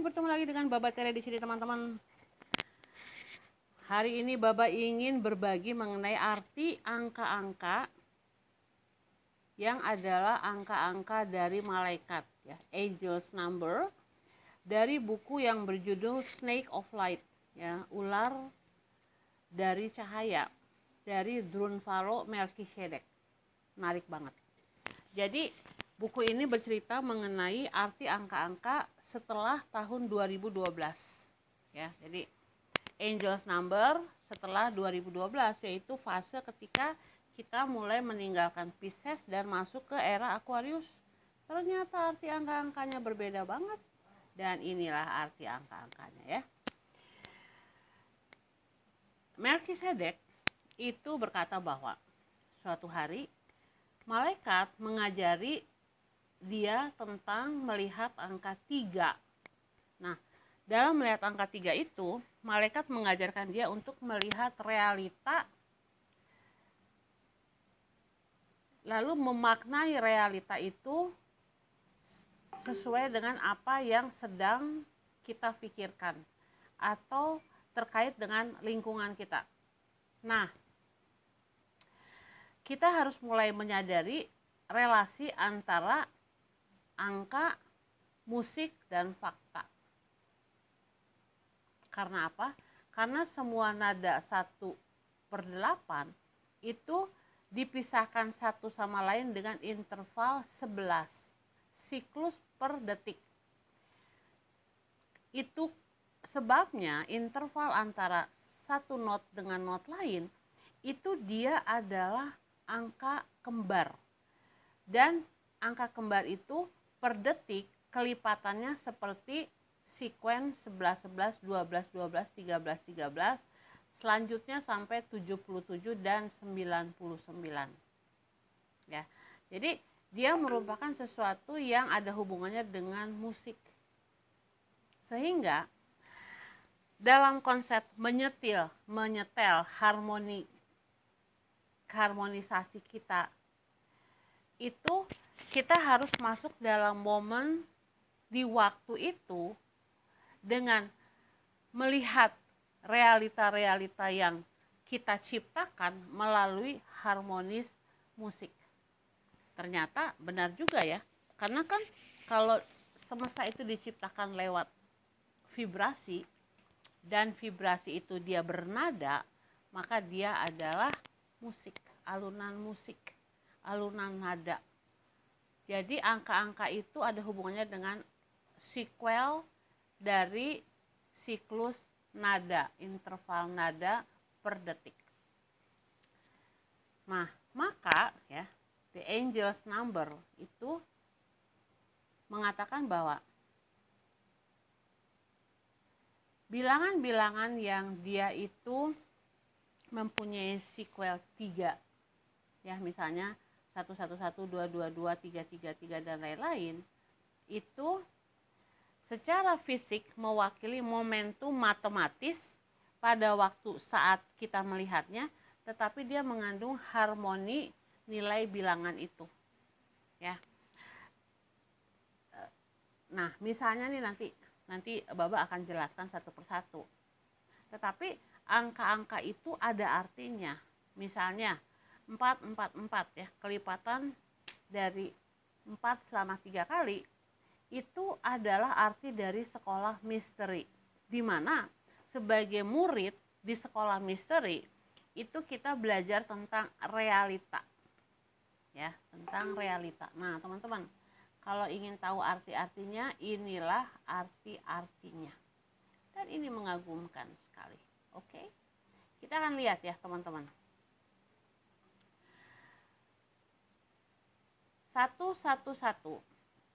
bertemu lagi dengan Baba Tere di sini teman-teman. Hari ini Baba ingin berbagi mengenai arti angka-angka yang adalah angka-angka dari malaikat ya, angels number dari buku yang berjudul Snake of Light ya, ular dari cahaya dari Drunvalo Melchizedek. Menarik banget. Jadi buku ini bercerita mengenai arti angka-angka setelah tahun 2012 ya jadi angels number setelah 2012 yaitu fase ketika kita mulai meninggalkan Pisces dan masuk ke era Aquarius. Ternyata arti angka-angkanya berbeda banget dan inilah arti angka-angkanya ya. Melchizedek itu berkata bahwa suatu hari malaikat mengajari dia tentang melihat angka tiga. Nah, dalam melihat angka tiga itu, malaikat mengajarkan dia untuk melihat realita, lalu memaknai realita itu sesuai dengan apa yang sedang kita pikirkan atau terkait dengan lingkungan kita. Nah, kita harus mulai menyadari relasi antara angka, musik, dan fakta. Karena apa? Karena semua nada satu per delapan itu dipisahkan satu sama lain dengan interval 11 siklus per detik. Itu sebabnya interval antara satu not dengan not lain itu dia adalah angka kembar. Dan angka kembar itu per detik kelipatannya seperti sekuen 11 11 12 12 13 13 selanjutnya sampai 77 dan 99 ya jadi dia merupakan sesuatu yang ada hubungannya dengan musik. Sehingga dalam konsep menyetil menyetel harmoni harmonisasi kita itu kita harus masuk dalam momen di waktu itu dengan melihat realita-realita yang kita ciptakan melalui harmonis musik. Ternyata benar juga ya, karena kan kalau semesta itu diciptakan lewat vibrasi dan vibrasi itu dia bernada, maka dia adalah musik, alunan musik, alunan nada jadi angka-angka itu ada hubungannya dengan sequel dari siklus nada, interval nada per detik. Nah, maka ya, the angel's number itu mengatakan bahwa bilangan-bilangan yang dia itu mempunyai sequel tiga ya misalnya 111, 222, 333 dan lain-lain itu secara fisik mewakili momentum matematis pada waktu saat kita melihatnya tetapi dia mengandung harmoni nilai bilangan itu ya. Nah misalnya nih nanti nanti Baba akan jelaskan satu persatu. Tetapi angka-angka itu ada artinya. Misalnya 4, 4, 4 ya. Kelipatan dari 4 selama tiga kali itu adalah arti dari sekolah misteri. Di mana sebagai murid di sekolah misteri itu kita belajar tentang realita. Ya tentang realita. Nah teman-teman kalau ingin tahu arti-artinya inilah arti-artinya. Dan ini mengagumkan sekali. Oke? Kita akan lihat ya teman-teman satu satu satu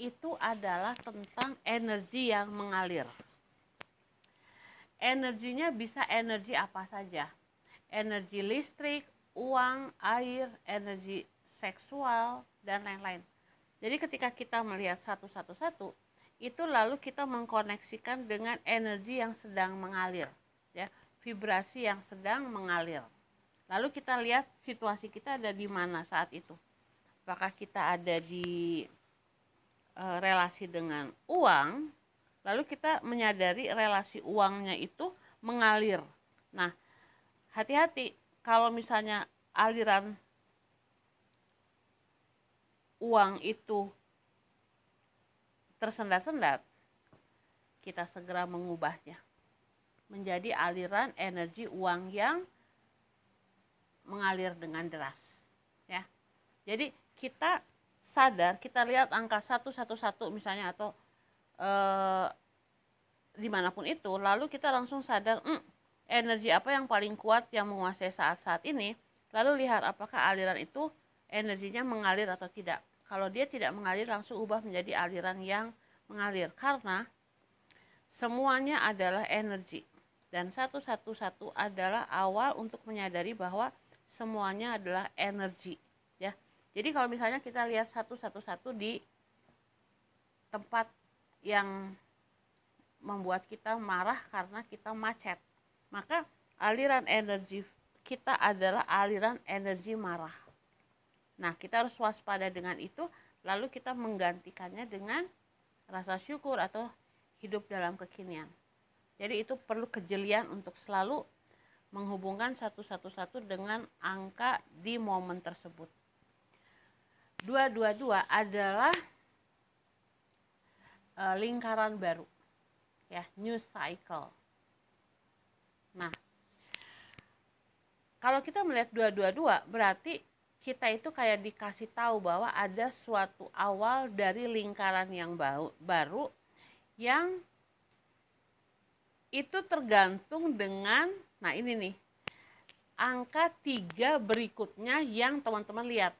itu adalah tentang energi yang mengalir. Energinya bisa energi apa saja. Energi listrik, uang, air, energi seksual, dan lain-lain. Jadi ketika kita melihat satu-satu-satu, itu lalu kita mengkoneksikan dengan energi yang sedang mengalir, ya, vibrasi yang sedang mengalir. Lalu kita lihat situasi kita ada di mana saat itu apakah kita ada di e, relasi dengan uang lalu kita menyadari relasi uangnya itu mengalir. Nah hati-hati kalau misalnya aliran uang itu tersendat-sendat kita segera mengubahnya menjadi aliran energi uang yang mengalir dengan deras ya. Jadi kita sadar kita lihat angka 111 misalnya atau eh, di mana pun itu lalu kita langsung sadar mm, energi apa yang paling kuat yang menguasai saat-saat ini? Lalu lihat apakah aliran itu energinya mengalir atau tidak. Kalau dia tidak mengalir langsung ubah menjadi aliran yang mengalir. Karena semuanya adalah energi. Dan satu-satu-satu adalah awal untuk menyadari bahwa semuanya adalah energi jadi kalau misalnya kita lihat satu-satu-satu di tempat yang membuat kita marah karena kita macet maka aliran energi kita adalah aliran energi marah nah kita harus waspada dengan itu lalu kita menggantikannya dengan rasa syukur atau hidup dalam kekinian jadi itu perlu kejelian untuk selalu menghubungkan satu-satu-satu dengan angka di momen tersebut. 222 adalah e, lingkaran baru. Ya, new cycle. Nah, kalau kita melihat 222 berarti kita itu kayak dikasih tahu bahwa ada suatu awal dari lingkaran yang baru yang itu tergantung dengan nah ini nih angka tiga berikutnya yang teman-teman lihat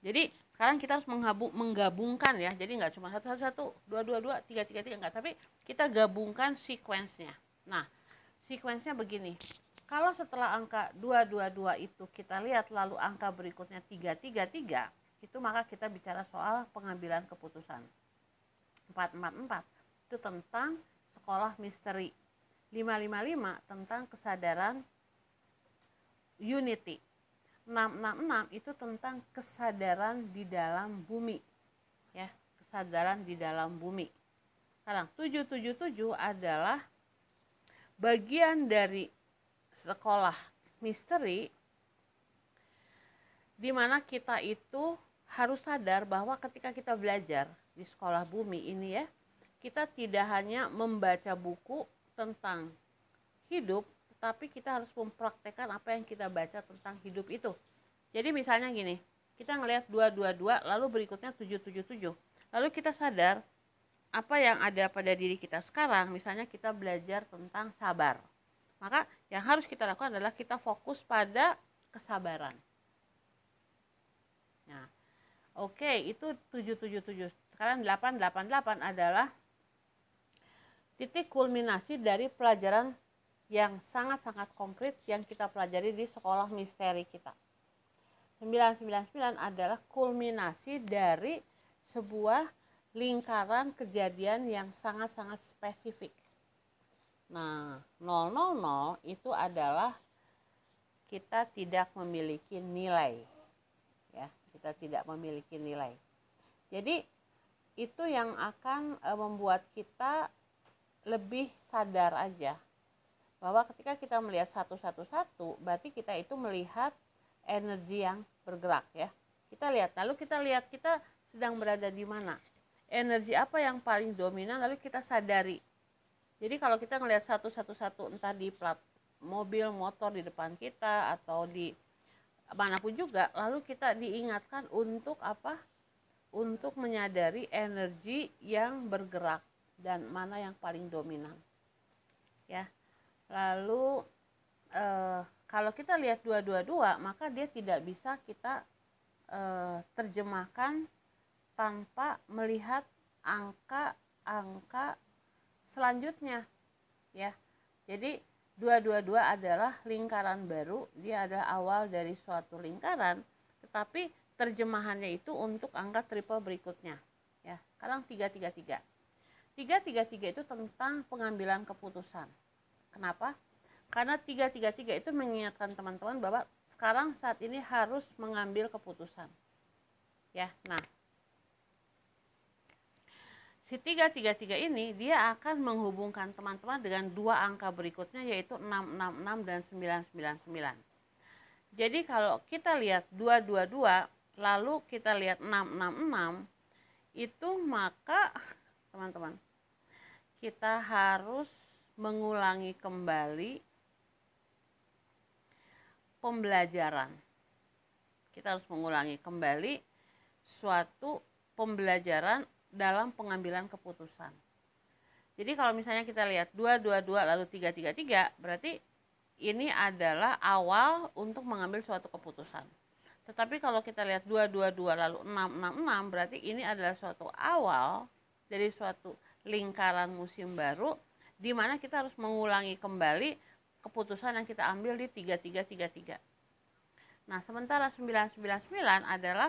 jadi sekarang kita harus menggabungkan ya. Jadi nggak cuma satu satu satu dua dua dua tiga tiga tiga nggak. Tapi kita gabungkan sequence-nya. Nah sequence-nya begini. Kalau setelah angka dua dua dua itu kita lihat lalu angka berikutnya tiga tiga tiga itu maka kita bicara soal pengambilan keputusan. Empat empat empat itu tentang sekolah misteri. 555 tentang kesadaran unity 666 itu tentang kesadaran di dalam bumi. Ya kesadaran di dalam bumi. Sekarang 777 adalah bagian dari sekolah misteri di mana kita itu harus sadar bahwa ketika kita belajar di sekolah bumi ini ya kita tidak hanya membaca buku tentang hidup, tetapi kita harus mempraktekkan apa yang kita baca tentang hidup itu. Jadi misalnya gini, kita ngelihat 222 lalu berikutnya 777. Lalu kita sadar apa yang ada pada diri kita sekarang, misalnya kita belajar tentang sabar. Maka yang harus kita lakukan adalah kita fokus pada kesabaran. Nah, oke, okay, itu 777. Sekarang 888 adalah titik kulminasi dari pelajaran yang sangat-sangat konkret yang kita pelajari di sekolah misteri kita. 999 adalah kulminasi dari sebuah lingkaran kejadian yang sangat-sangat spesifik. Nah, 000 itu adalah kita tidak memiliki nilai. Ya, kita tidak memiliki nilai. Jadi itu yang akan e, membuat kita lebih sadar aja bahwa ketika kita melihat satu-satu-satu berarti kita itu melihat energi yang bergerak ya. Kita lihat lalu kita lihat kita sedang berada di mana. Energi apa yang paling dominan lalu kita sadari. Jadi kalau kita melihat satu-satu-satu entah di plat mobil motor di depan kita atau di mana pun juga lalu kita diingatkan untuk apa? Untuk menyadari energi yang bergerak dan mana yang paling dominan ya lalu eh, kalau kita lihat dua-dua-dua maka dia tidak bisa kita eh, terjemahkan tanpa melihat angka-angka selanjutnya ya. Jadi dua-dua-dua adalah lingkaran baru dia adalah awal dari suatu lingkaran tetapi terjemahannya itu untuk angka triple berikutnya ya. Sekarang tiga tiga tiga. 333 itu tentang pengambilan keputusan. Kenapa? Karena 333 itu mengingatkan teman-teman bahwa sekarang saat ini harus mengambil keputusan. Ya, nah. si 333 ini dia akan menghubungkan teman-teman dengan dua angka berikutnya yaitu 666 dan 999. Jadi kalau kita lihat 222 lalu kita lihat 666 itu maka teman-teman kita harus mengulangi kembali pembelajaran. Kita harus mengulangi kembali suatu pembelajaran dalam pengambilan keputusan. Jadi kalau misalnya kita lihat 222 lalu 333 berarti ini adalah awal untuk mengambil suatu keputusan. Tetapi kalau kita lihat 222 lalu 666 berarti ini adalah suatu awal dari suatu lingkaran musim baru di mana kita harus mengulangi kembali keputusan yang kita ambil di 3333. Nah, sementara 999 adalah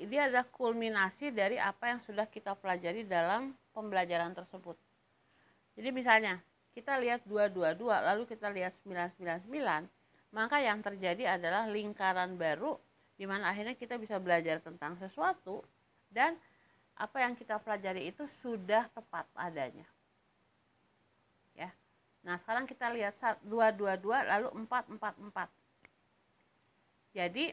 dia adalah kulminasi dari apa yang sudah kita pelajari dalam pembelajaran tersebut. Jadi misalnya kita lihat 222 lalu kita lihat 999 maka yang terjadi adalah lingkaran baru di mana akhirnya kita bisa belajar tentang sesuatu dan apa yang kita pelajari itu sudah tepat adanya. Nah, sekarang kita lihat 222 lalu 444. Jadi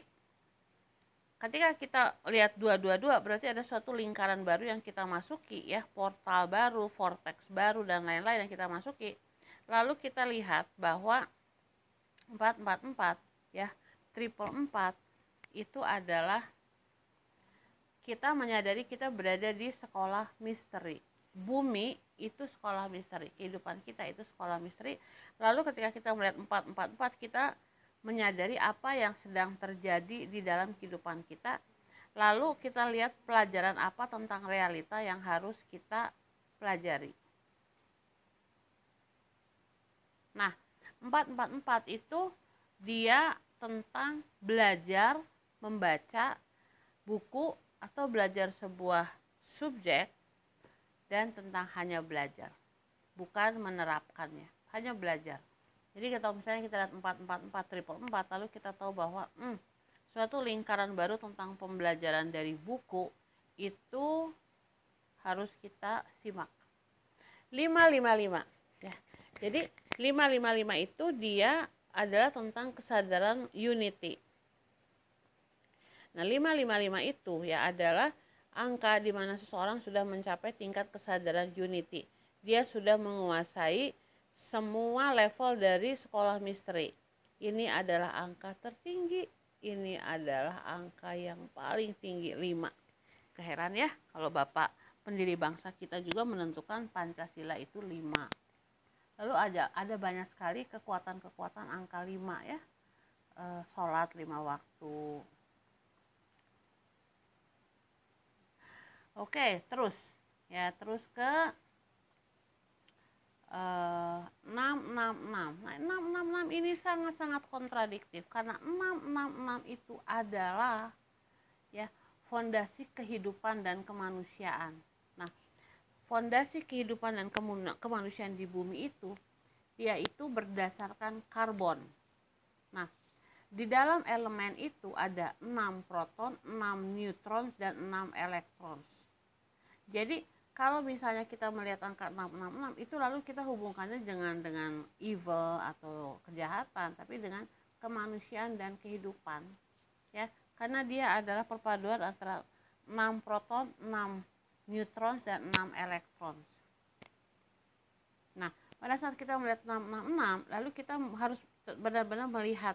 ketika kita lihat dua-dua-dua berarti ada suatu lingkaran baru yang kita masuki ya. Portal baru vortex baru dan lain-lain yang kita masuki. Lalu kita lihat bahwa 444 ya triple 4 itu adalah kita menyadari kita berada di sekolah misteri. Bumi itu sekolah misteri kehidupan kita itu sekolah misteri lalu ketika kita melihat 444 kita menyadari apa yang sedang terjadi di dalam kehidupan kita. Lalu kita lihat pelajaran apa tentang realita yang harus kita pelajari. Nah, 444 itu dia tentang belajar membaca buku atau belajar sebuah subjek dan tentang hanya belajar, bukan menerapkannya, hanya belajar. Jadi kita misalnya kita lihat 444 triple 4 lalu kita tahu bahwa hmm, suatu lingkaran baru tentang pembelajaran dari buku itu harus kita simak. 555 ya. Jadi 555 itu dia adalah tentang kesadaran unity. Nah, 555 itu ya adalah angka di mana seseorang sudah mencapai tingkat kesadaran unity. Dia sudah menguasai semua level dari sekolah misteri. Ini adalah angka tertinggi, ini adalah angka yang paling tinggi 5. Keheran ya kalau Bapak pendiri bangsa kita juga menentukan Pancasila itu 5. Lalu ada ada banyak sekali kekuatan-kekuatan angka 5 ya. E, sholat 5 waktu. Oke, terus ya terus ke 666. Nah, 666 ini sangat-sangat kontradiktif karena 666 itu adalah ya fondasi kehidupan dan kemanusiaan. Nah, fondasi kehidupan dan kemanusiaan di bumi itu yaitu berdasarkan karbon. Nah, di dalam elemen itu ada 6 proton, 6 neutron dan 6 elektron. Jadi kalau misalnya kita melihat angka 666 itu lalu kita hubungkannya dengan dengan evil atau kejahatan tapi dengan kemanusiaan dan kehidupan ya karena dia adalah perpaduan antara 6 proton, 6 neutron dan 6 elektron. Nah, pada saat kita melihat 666 lalu kita harus benar-benar melihat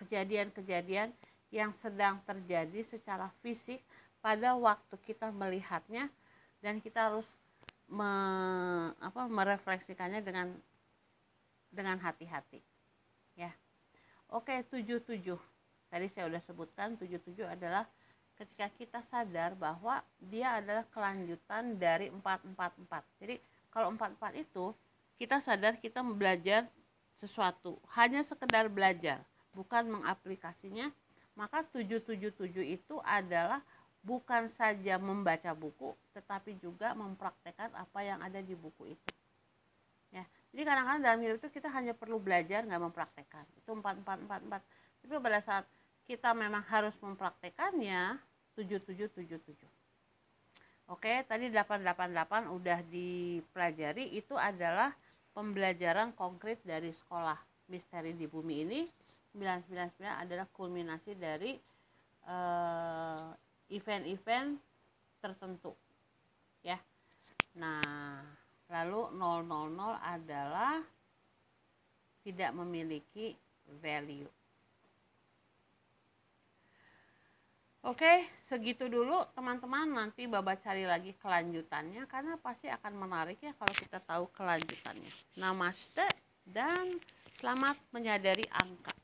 kejadian-kejadian yang sedang terjadi secara fisik pada waktu kita melihatnya dan kita harus me, apa, merefleksikannya dengan dengan hati-hati ya. Oke 77 tadi saya sudah sebutkan 77 adalah ketika kita sadar bahwa dia adalah kelanjutan dari 444 jadi kalau 44 itu kita sadar kita belajar sesuatu. Hanya sekedar belajar bukan mengaplikasinya maka 777 itu adalah bukan saja membaca buku tetapi juga mempraktekkan apa yang ada di buku itu. Ya jadi kadang-kadang dalam hidup itu kita hanya perlu belajar nggak mempraktekkan. Itu empat empat empat empat. Tapi pada saat kita memang harus mempraktekannya tujuh tujuh tujuh tujuh. Oke, tadi 888 udah dipelajari itu adalah pembelajaran konkret dari sekolah misteri di bumi ini. 999 adalah kulminasi dari eh, event-event tertentu ya nah lalu 000 adalah tidak memiliki value Oke, segitu dulu teman-teman. Nanti Baba cari lagi kelanjutannya karena pasti akan menarik ya kalau kita tahu kelanjutannya. Namaste dan selamat menyadari angka.